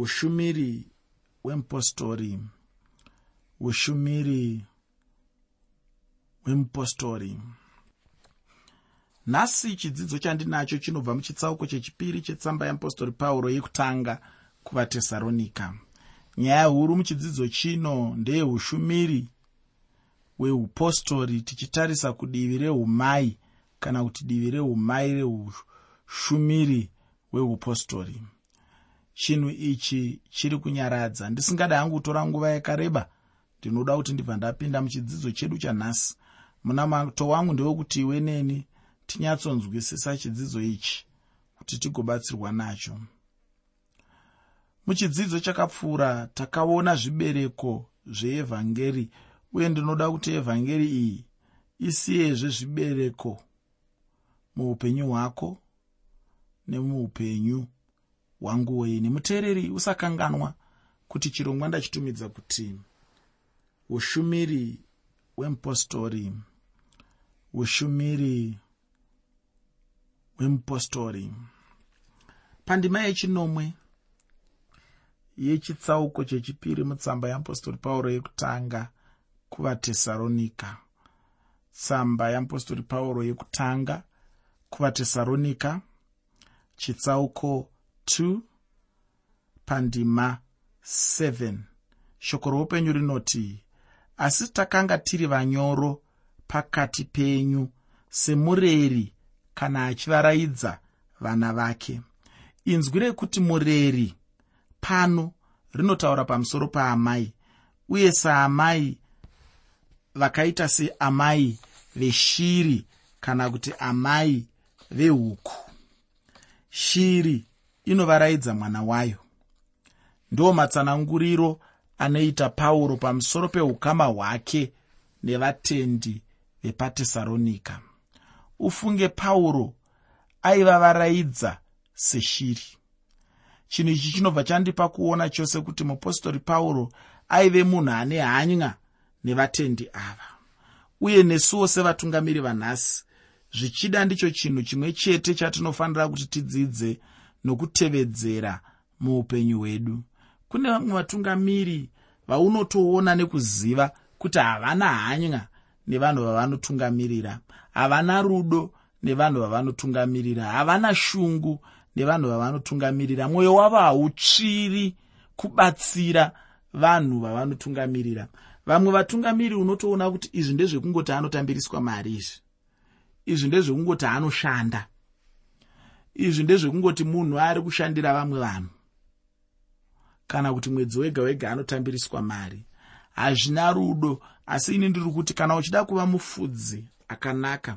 ushumiri hwemupostori ushumiri hwemupostori nhasi chidzidzo chandinacho chinobva muchitsauko chechipiri chetsamba yeapostori pauro yekutanga kuvatesaronika nyaya huru muchidzidzo chino ndeyeushumiri hweupostori tichitarisa kudivi reumai kana kuti divi reumai reushumiri hweupostori chinhu ichi chiri kunyaradza. Ndisingada hangu kutora nguva yakareba ndinoda kuti ndibva ndapinda muchidzidzo chedu chanhasi. Munamato wangu ndewekuti iwe neni tinyatsonzwisisa chidzidzo ichi kuti tigobatsirwa nacho. Muchidzidzo chakapfuura takaona zvibereko zveevhangeri uye ndinoda kuti evhangeri iyi isiyezve zvibereko muupenyu hwako nemuupenyu hwangu wei nemuteereri usakanganwa kuti chirongwa ndachitumidza kuti ushumiri hwemupostori ushumiri hwemupostori pandima yechinomwe yechitsauko chechipiri mutsamba yeapostori pauro yekutanga kuvatesaronika tsamba yeapostori pauro yekutanga kuvatesaronika chitsauko 2 pandima 7 shoko roupenyu rinoti asi takanga tiri vanyoro pakati penyu semureri kana achivaraidza vana vake. Inzwi rekuti mureri pano rinotaura pamusoro paamai uye saamai vakaita seamai veshiri kana kuti amai vehuku. Shiri inovaraidza mwana wayo. Ndo matsananguriro anoita pauro pamusoro peukama hwake nevatendi vepatesaronika ufunge pauro aivavaraidza seshiri. Chinhu ichi chinobva chandipa kuona chose kuti mupostori pauro aive munhu ane hanya nevatendi ava. Uye nesuwo sevatungamiri vanhasi zvichida ndicho chinhu chimwe chete chatinofanira kuti tidzidze nokutevedzera muupenyu hwedu. Kune vamwe vatungamiri vaunotoona nekuziva kuti havana hanya nevanhu vavanotungamirira havana rudo nevanhu vavanotungamirira havana shungu nevanhu vavanotungamirira mwoyo wavo hautsviri kubatsira vanhu vavanotungamirira. Vamwe vatungamiri unotoona kuti izvi ndezvekungoti anotambiriswa mari izvi. Izvi ndezvekungoti anoshanda izvi ndezvekungoti munhu ari kushandira vamwe vanhu. Kana kuti mwedzi wega wega anotambiriswa mari hazvina rudo. Asi ini ndiri kuti kana uchida kuva mufudzi akanaka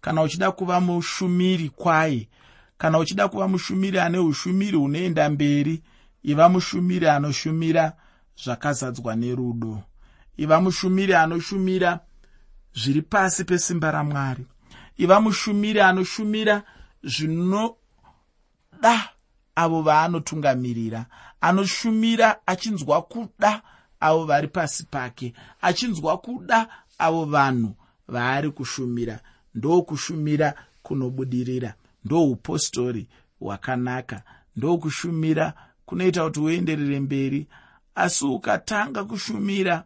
kana uchida kuva mushumiri kwai kana uchida kuva mushumiri ane ushumiri hunoenda mberi iva mushumiri anoshumira zvakazadzwa nerudo. Iva mushumiri anoshumira zviri pasi pesimba ramwari. Iva mushumiri anoshumira zvinoda avo vaanotungamirira anoshumira achinzwa kuda avo vari pasi pake achinzwa kuda avo vanhu vaari kushumira. Ndokushumira kunobudirira ndoupostori hwakanaka ndokushumira kunoita kuti uenderere mberi. Asi ukatanga kushumira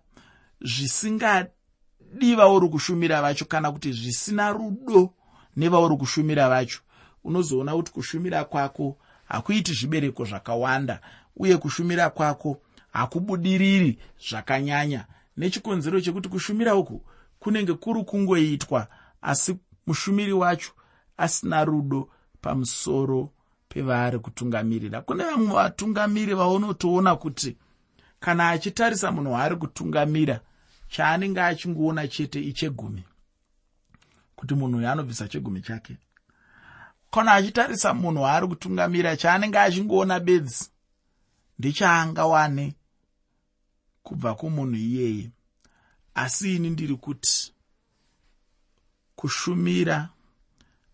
zvisingadi vauri kushumira vacho kana kuti zvisina rudo nevauri kushumira vacho unozoona kuti kushumira kwako hakuiti zvibereko zvakawanda uye kushumira kwako hakubudiriri zvakanyanya. Nechikonzero chekuti kushumira uku kunenge kuri kungoitwa asi mushumiri wacho asina rudo pamusoro pevaari kutungamirira. Kune vamwe vatungamiri vaunotoona kuti kana achitarisa munhu waari kutungamira chaanenge achingoona chete ichegumi kuti munhu uyu anobvisa chegumi chake kana achitarisa munhu waari kutungamira chaanenge achingoona bedzi ndechaangawane kubva kumunhu iyeye. Asi ini ndiri kuti kushumira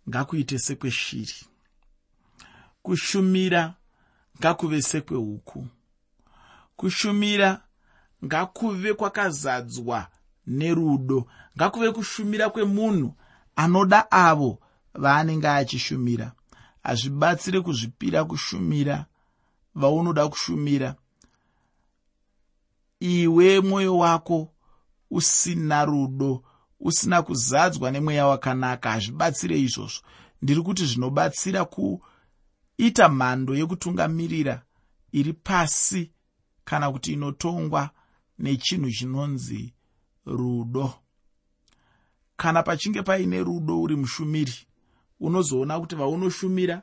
ngakuite sekweshiri kushumira ngakuve sekwehuku kushumira ngakuve kwakazadzwa nerudo. Ngakuve kushumira kwemunhu anoda avo vaanenge achishumira. Hazvibatsire kuzvipira kushumira vaunoda kushumira. Iwe mwoyo wako usina rudo usina kuzadzwa nemweya wakanaka hazvibatsire izvozvo. Ndiri kuti zvinobatsira kuita mhando yekutungamirira iri pasi kana kuti inotongwa nechinhu chinonzi rudo. Kana pachinge paine rudo uri mushumiri unozoona kuti vaunoshumira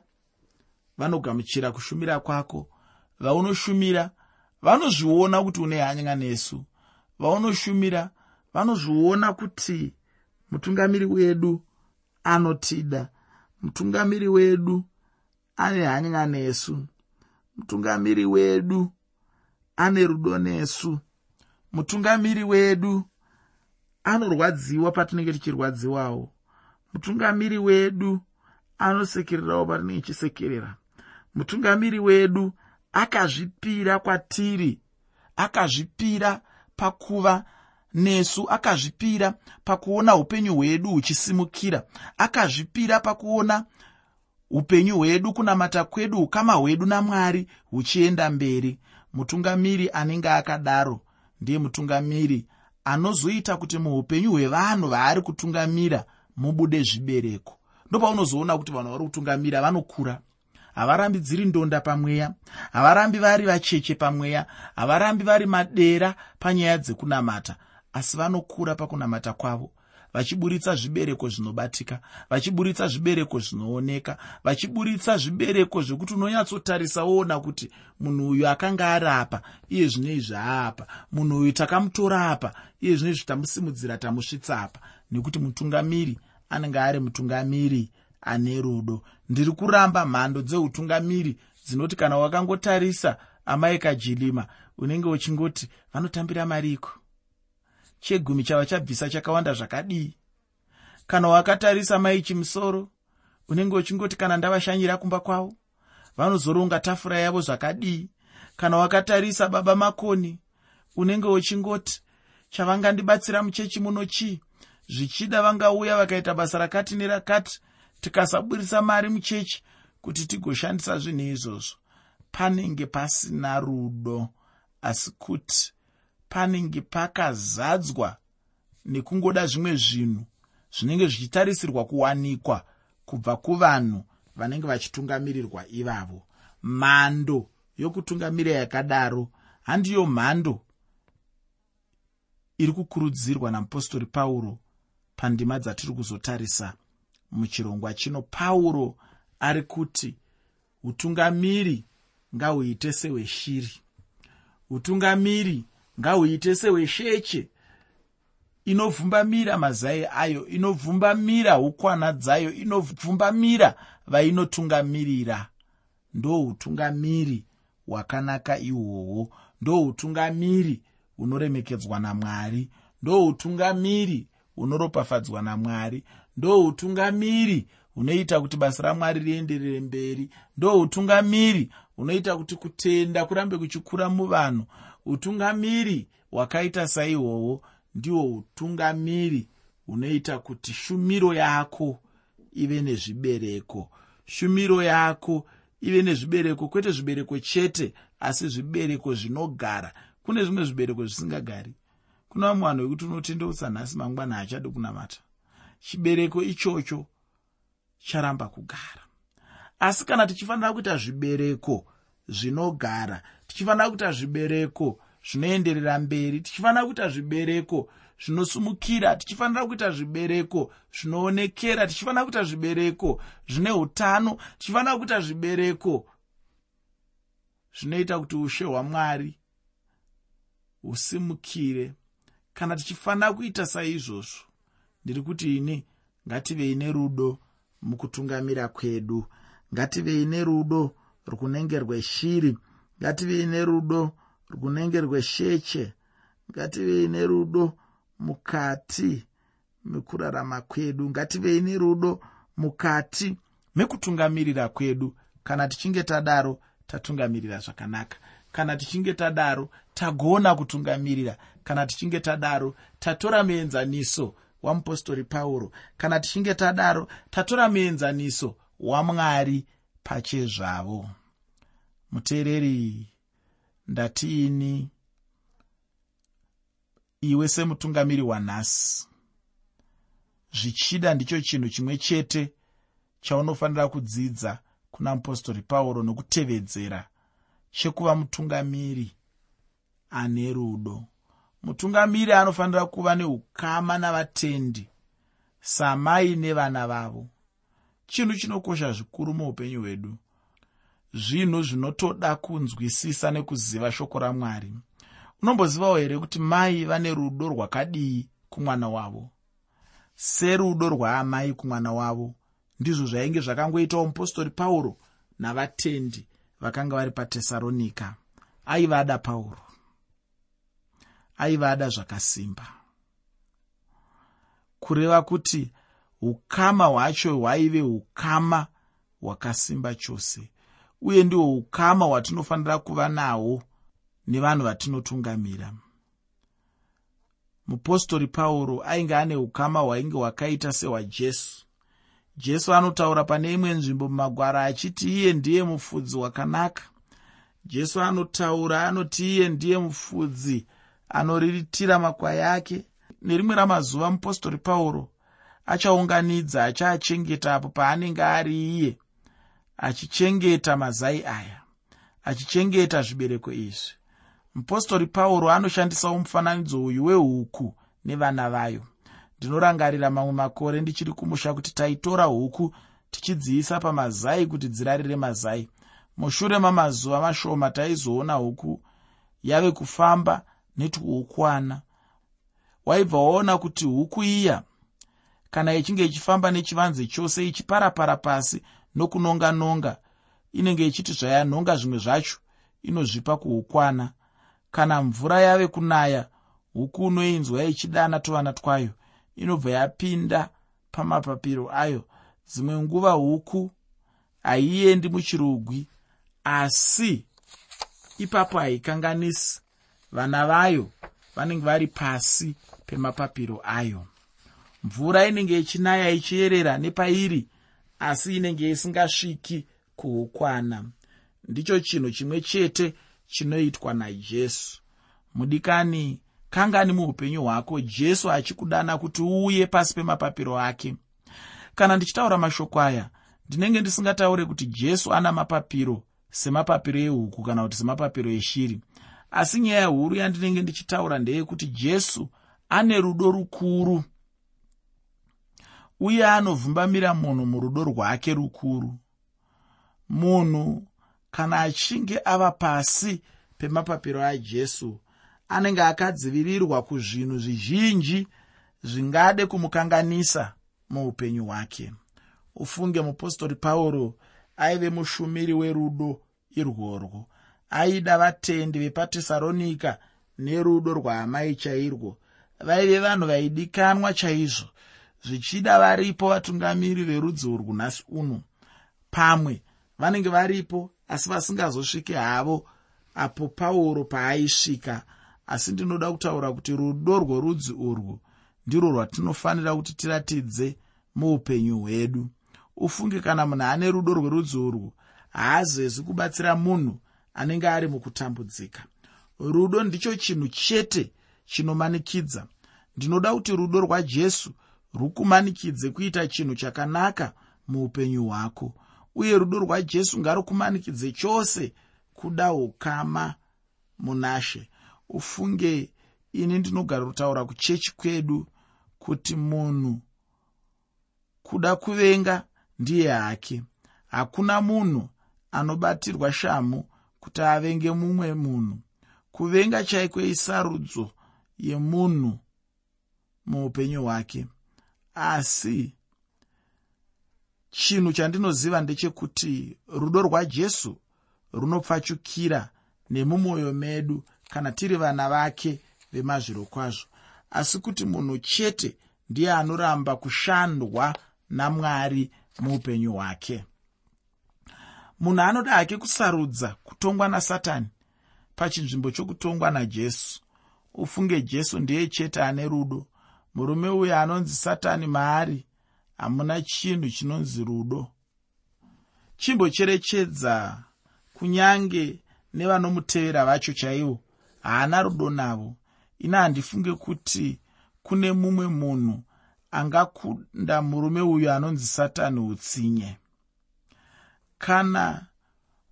vanogamuchira kushumira kwako. Vaunoshumira vanozviona kuti une hanya nesu. Vaunoshumira vanozviona kuti mutungamiri wedu anotida. Mutungamiri wedu ane hanya nesu. Mutungamiri wedu ane rudo nesu. Mutungamiri wedu anorwadziwa patinenge tichirwadziwawo mutungamiri wedu anosekererawo patinenge tichisekerera mutungamiri wedu akazvipira kwatiri akazvipira pakuva nesu akazvipira pakuona upenyu hwedu huchisimukira akazvipira pakuona upenyu hwedu kunamata kwedu ukama hwedu namwari huchienda mberi. Mutungamiri anenge akadaro ndiye mutungamiri anozoita kuti muupenyu hwevanhu vaari kutungamira mubude zvibereko. Ndopaunozoona kuti vanhu vari kutungamira vanokura. Havarambi dziri ndonda pamweya havarambi vari vacheche pamweya havarambi vari madera panyaya dzekunamata asi vanokura pakunamata kwavo. Vachiburitsa zvibereko zvinobatika vachiburitsa zvibereko zvinooneka vachiburitsa zvibereko zvekuti unonyatsotarisa woona kuti munhu uyu akanga ari apa iye zvinei zvaapa munhu uyu takamutora apa iye zvinei zvitamusimudzira tamusvitsa apa nekuti mutungamiri anenge ari mutungamiri ane rudo. Ndiri kuramba mhando dzeutungamiri dzinoti kana wakangotarisa amai kajilima unenge uchingoti vanotambira mariko? Chegumi chavachabvisa chakawanda zvakadii. Kana wakatarisa mai chimusoro unenge uchingoti kana ndavashanyira kumba kwavo vanozoronga tafura yavo zvakadii. Kana wakatarisa baba makoni unenge uchingoti chavangandibatsira muchechi muno chii zvichida vangauya vakaita basa rakati nerakati tikasaburisa mari muchechi kuti tigoshandisa zvinhu izvozvo. Panenge pasina rudo asi kuti panenge pakazadzwa nekungoda zvimwe zvinhu zvinenge zvichitarisirwa kuwanikwa kubva kuvanhu vanenge vachitungamirirwa ivavo. Mhando yokutungamira yakadaro handiyo mhando iri kukurudzirwa namupostori pauro pandima dzatiri kuzotarisa muchirongwa chino pauro ari kuti utungamiri ngahuite sehweshiri utungamiri ngahuite sehwesheche inovhumbamira mazai ayo inovhumbamira ukwana dzayo inovhumbamira vainotungamirira. Ndo utungamiri hwakanaka ihwohwo. Ndo utungamiri hunoremekedzwa namwari. Ndo utungamiri hunoropafadzwa namwari. Ndo utungamiri hunoita kuti basa ramwari rienderere mberi. Ndo utungamiri hunoita kuti kutenda kurambe kuchikura muvanhu. Utungamiri hwakaita saihwohwo ndihwo utungamiri hunoita kuti shumiro yako ive nezvibereko. Shumiro yako ive nezvibereko kwete zvibereko chete asi zvibereko zvinogara. Kune zvimwe zvibereko zvisingagari kuna vamwe vanhu vekuti unotendeutsa nhasi mangwana haachadi kunamata. Chibereko ichocho charamba kugara. Asi kana tichifanira kuita zvibereko zvinogara tichifanira kuita zvibereko zvinoenderera mberi tichifanira kuita zvibereko zvinosumukira tichifanira kuita zvibereko zvinoonekera tichifanira kuita zvibereko zvine utano tichifanira kuita zvibereko zvinoita kuti ushe hwamwari husimukire kana tichifanira kuita saizvozvo ndiri kuti ini ngativei nerudo mukutungamira kwedu. Ngativei nerudo rwunenge rweshiri. Ngativei nerudo rwunenge rwesheche. Ngativei nerudo mukati mekurarama kwedu. Ngativei nerudo mukati mekutungamirira kwedu. Kana tichinge tadaro tatungamirira zvakanaka kana tichinge tadaro tagona kutungamirira. Kana tichinge tadaro tatora muenzaniso wamupostori pauro. Kana tichinge tadaro tatora muenzaniso wamwari pachezvavo. Muteereri ndatiini iwe semutungamiri wanhasi. Zvichida ndicho chinhu chimwe chete chaunofanira kudzidza kuna mupostori pauro nokutevedzera chekuva mutungamiri ane rudo. Mutungamiri anofanira kuva neukama navatendi samai nevana vavo. Chinhu chinokosha zvikuru muupenyu hwedu. Zvinhu zvinotoda kunzwisisa nekuziva shoko ramwari. Unombozivawo here kuti mai vane rudo rwakadii kumwana wavo? Serudo rwaamai kumwana wavo ndizvo zvainge zvakangoitawo mupostori pauro navatendi vakanga vari patesaronika aivada pauro aivada zvakasimba kureva kuti ukama hwacho hwaive ukama hwakasimba chose uye ndihwo ukama hwatinofanira kuva nahwo nevanhu vatinotungamira. Mupostori pauro ainge ane ukama hwainge hwakaita sehwajesu jesu anotaura pane imwe nzvimbo mumagwara achiti iye ndiye mufudzi wakanaka. Jesu anotaura anoti iye ndiye mufudzi anoriritira makwai ake. Nerimwe ramazuva mupostori pauro achaunganidza achaachengeta apo paanenge ari iye achichengeta mazai aya achichengeta zvibereko izvi. Mupostori pauro anoshandisawo mufananidzo uyu wehuku nevana vayo ndinorangarira mamwe makore ndichiri kumusha kuti taitora huku tichidziisa pamazai kuti dzirarire mazai. Mushure mamazuva mashoma taizoona huku yave kufamba netwuukwana waibva waona kuti huku iya kana ichinge ichifamba nechivanze chose ichiparapara pasi nokunonga-nonga inenge ichiti zvayanhonga zvimwe zvacho inozvipa kuukwana kana mvura yave kunaya huku unoinzwa ichidana tuvana twayo inobva yapinda pamapapiro ayo. Dzimwe nguva huku haiendi muchirugwi asi ipapo haikanganisi. Vana vayo vanenge vari pasi pemapapiro ayo. Mvura inenge ichinaya ichiyerera nepairi asi inenge isingasviki kuukwana ndicho chinhu chimwe chete chinoitwa najesu. Mudikani kangani muupenyu hwako? Jesu achikudana kuti uuye pasi pemapapiro ake. Kana ndichitaura mashoko aya ndinenge ndisingataure kuti jesu ana mapapiro semapapiro ehuku kana kuti semapapiro eshiri. Asi nyaya huru yandinenge ndichitaura ndeyekuti jesu ane rudo rukuru. Uye anovhumbamira munhu murudo rwake rukuru. Munhu kana achinge ava pasi pemapapiro ajesu anenge akadzivirirwa kuzvinhu zvizhinji zvingade kumukanganisa muupenyu hwake. Ufunge mupostori pauro aive mushumiri werudo irworwo. Aida vatendi vepatesaronika nerudo rwaamai chairwo vaive vanhu vaidikanwa chaizvo zvichida varipo vatungamiri verudzi urwu nhasi uno. Pamwe vanenge varipo asi vasingazosviki havo apo pauro paaisvika asi ndinoda kutaura kuti rudo rworudzi urwu ndirwo rwatinofanira kuti tiratidze muupenyu hwedu. Ufunge kana munhu ane rudo rwerudzi urwu haazezi kubatsira munhu anenge ari mukutambudzika. Rudo ndicho chinhu chete chinomanikidza. Ndinoda kuti rudo rwajesu rukumanikidze kuita chinhu chakanaka muupenyu hwako uye rudo rwajesu ngarukumanikidze chose kuda ukama munashe ufunge ini ndinogara kutaura kuchechi kwedu kuti munhu kuda kuvenga ndiye hake. Hakuna munhu anobatirwa shamu kuti avenge mumwe munhu. Kuvenga chaiko isarudzo yemunhu muupenyu hwake? Asi chinhu chandinoziva ndechekuti rudo rwajesu runopfachukira nemumwoyo medu kana tiri vana vake vemazviro kwazvo. Asi kuti munhu chete ndiye anoramba kushandwa namwari muupenyu hwake. Munhu anoda hake kusarudza kutongwa nasatani pachinzvimbo chokutongwa najesu. Ufunge jesu ndiye chete ane rudo. Murume uyo anonzi satani maari hamuna chinhu chinonzi rudo. Chimbocherechedza kunyange nevanomutevera vacho chaivo haana rudo navo. Ina handifunge kuti kune mumwe munhu angakunda murume uyu anonzi satani utsinye. Kana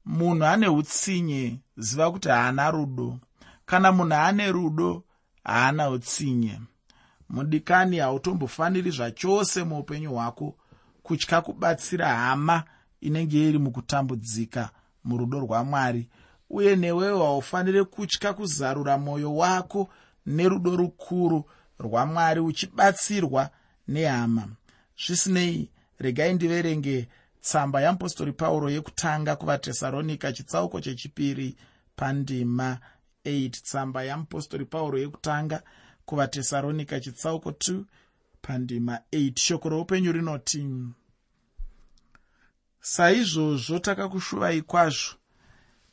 munhu ane utsinye ziva kuti haana rudo. Kana munhu ane rudo haana utsinye. Mudikani hautombofaniri zvachose muupenyu hwako kutya kubatsira hama inenge iri mukutambudzika murudo rwamwari uye newewo haufaniri kutya kuzarura mwoyo wako nerudo rukuru rwamwari uchibatsirwa nehama. Zvisinei regai ndiverenge tsamba yeapostori pauro yekutanga kuvatesaronika chitsauko chechipiri pandima 8 tsamba yeapostori pauro yekutanga kuvatesaronika chitsauko 2 pandima 8 shoko roupenyu rinoti saizvozvo takakushuvai kwazvo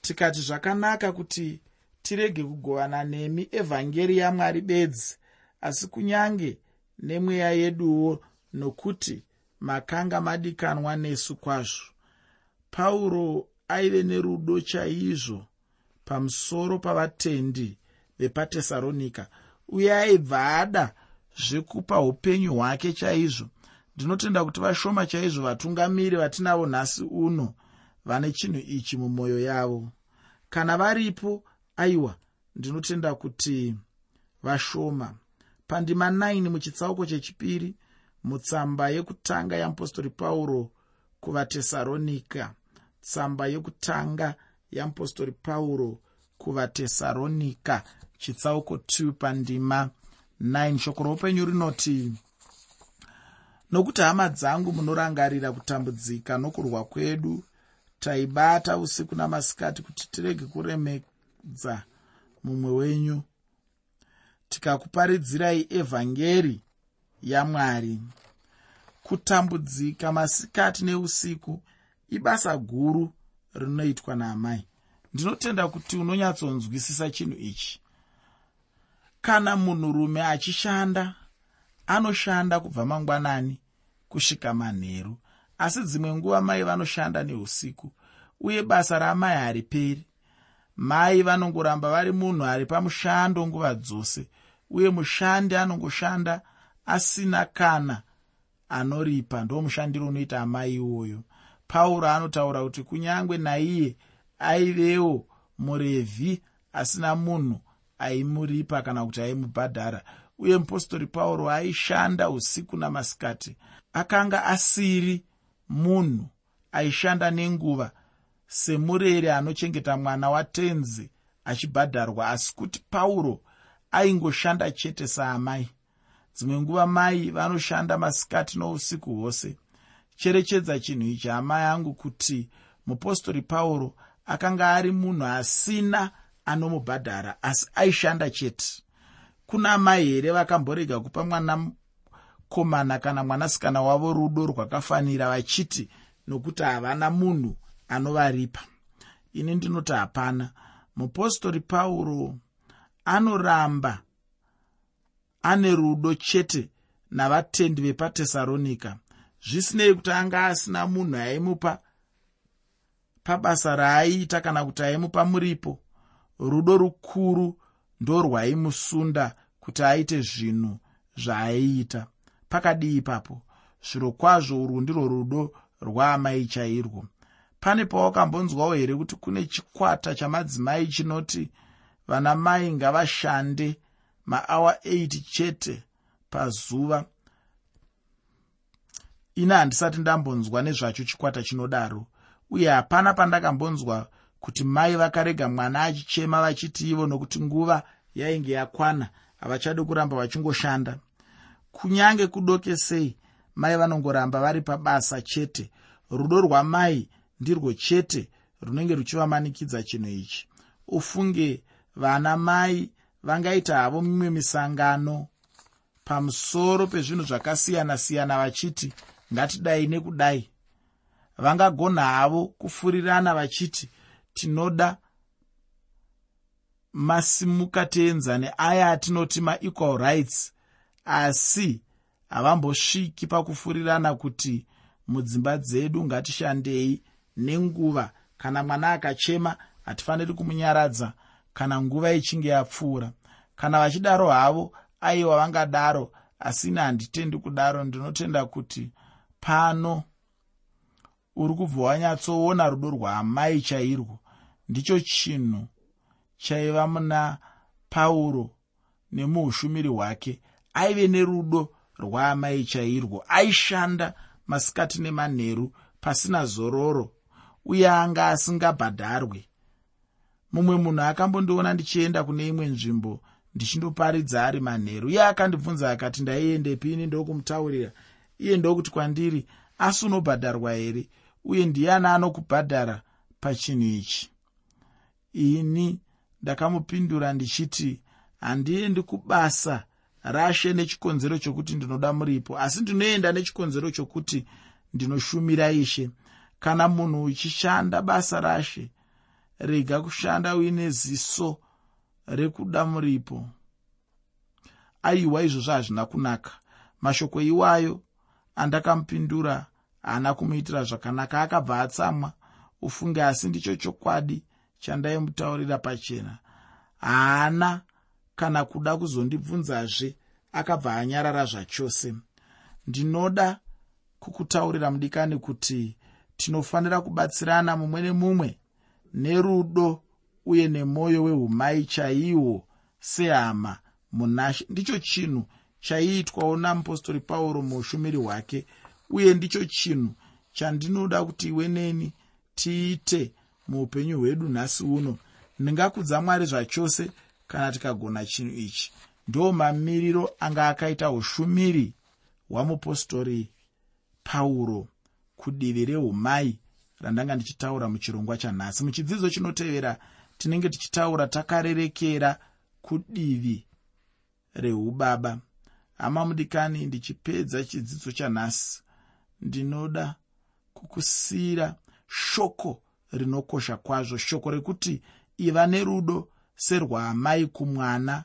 tikati zvakanaka kuti tirege kugovana nemi evhangeri yamwari bedzi asi kunyange nemweya yeduwo nokuti makanga madikanwa nesu kwazvo. Pauro aive nerudo chaizvo pamusoro pavatendi vepatesaronika uye aibva ada zvekupa upenyu hwake chaizvo. Ndinotenda kuti vashoma chaizvo vatungamiri vatinavo nhasi uno vane chinhu ichi mumwoyo yavo kana varipo aiwa ndinotenda kuti vashoma. Pandima 9 muchitsauko chechipiri mutsamba yekutanga yeapostori pauro kuvatesaronika tsamba yekutanga yeapostori pauro kuvatesaronika chitsauko 2 pandima 9 shoko roupenyu rinoti nokuti hama dzangu munorangarira kutambudzika nokurwa kwedu taibata usiku namasikati kuti tirege kuremedza mumwe wenyu. Tikakuparidzirai evhangeri yamwari. Kutambudzika masikati neusiku ibasa guru rinoitwa naamai. Ndinotenda kuti unonyatsonzwisisa chinhu ichi. Kana munhurume achishanda anoshanda kubva mangwanani kusvika manheru asi dzimwe nguva mai vanoshanda neusiku uye basa ramai hariperi. Mai vanongoramba vari munhu ari pamushando nguva dzose uye mushandi anongoshanda asina kana anoripa. Ndo mushandiro unoita amai iwoyo. Pauro anotaura kuti kunyange naiye aivewo murevhi asina munhu aimuripa kana kuti aimubhadhara. Uye mupostori pauro aishanda usiku namasikati akanga asiri munhu aishanda nenguva semureri anochengeta mwana watenzi achibhadharwa. Asi kuti pauro aingoshanda chete saamai. Dzimwe nguva mai vanoshanda masikati nousiku hwose. Cherechedza chinhu ichi amai angu kuti mupostori pauro akanga ari munhu asina anomubhadhara asi aishanda chete. Kuna mai here vakamborega kupa mwanakomana kana mwanasikana wavo rudo rwakafanira vachiti nokuti havana munhu anovaripa. Ini ndinoti hapana. Mupostori pauro anoramba ane rudo chete navatendi vepatesaronika. Zvisinei kuti anga asina munhu aimupa pabasa raaiita kana kuti aimupa muripo. Rudo rukuru ndorwaimusunda kuti aite zvinhu zvaaiita pakadii ipapo. Zviro kwazvo urwu ndirwo rudo rwaamai chairwo. Pane pawakambonzwawo here kuti kune chikwata chamadzimai chinoti vana mai ngavashande maawa 8 chete pazuva. Ina handisati ndambonzwa nezvacho chikwata chinodaro uye hapana pandakambonzwa kuti mai vakarega mwana achichema vachiti ivo nokuti nguva yainge yakwana havachadi kuramba vachingoshanda kunyange kudoke sei mai vanongoramba vari pabasa chete. Rudo rwamai ndirwo chete runenge ruchivamanikidza chinhu ichi. Ufunge vana mai vangaita havo mimwe misangano pamusoro pezvinhu zvakasiyana-siyana vachiti ngatidai nekudai. Vangagona havo kufurirana vachiti tinoda masimukateenzane aya atinoti maequal rights asi havambosviki pakufurirana kuti mudzimba dzedu ngatishandei nenguva. Kana mwana akachema hatifaniri kumunyaradza. Kana nguva ichinge yapfuura. Kana vachidaro havo aiwa vangadaro. Asini handitendi kudaro. Ndinotenda kuti pano uri kubva wanyatsoona rudo rwaamai chairwo. Ndicho chinhu chaiva muna pauro nemuushumiri hwake aive nerudo rwaamai chairwo aishanda masikati nemanheru pasina zororo uye anga asingabhadharwe mumwe munhu akambondiona ndichienda kune imwe nzvimbo ndichindoparidza ari manheru iye akandibvunza akati ndaiendepini ndokumutaurira. Iye ndokuti kwandiri asi unobhadharwa here? Uye ndiani anokubhadhara pachinhu ichi? Ini ndakamupindura ndichiti handiendi kubasa rashe nechikonzero chokuti ndinoda muripo. Asi ndinoenda nechikonzero chokuti ndinoshumira ishe. Kana munhu uchishanda basa rashe rega kushanda uine ziso rekuda muripo. Aiwa izvozvo hazvina kunaka. Mashoko iwayo andakamupindura haana kumuitira zvakanaka. Akabva atsamwa ufunge asi ndicho chokwadi chandaimutaurira pachena. Haana kana kuda kuzondibvunzazve akabva anyarara zvachose. Ndinoda kukutaurira mudikani kuti tinofanira kubatsirana mumwe nemumwe nerudo uye nemwoyo weumai chaihwo sehama munashe ndicho chinhu chaiitwawo namupostori pauro muushumiri hwake uye ndicho chinhu chandinoda kuti iwe neni tiite muupenyu hwedu nhasi uno. Ndingakudza mwari zvachose kana tikagona chinhu ichi. Ndo mamiriro anga akaita ushumiri hwamupostori pauro kudivi reumai randanga ndichitaura muchirongwa chanhasi. Muchidzidzo chinotevera tinenge tichitaura takarerekera kudivi reubaba hama mudikani ndichipedza chidzidzo chanhasi. Ndinoda kukusiyira shoko rinokosha kwazvo shoko rekuti iva nerudo serwaamai kumwana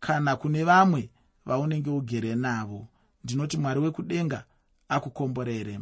kana kune vamwe vaunenge ugere navo. Ndinoti mwari wekudenga akukomborere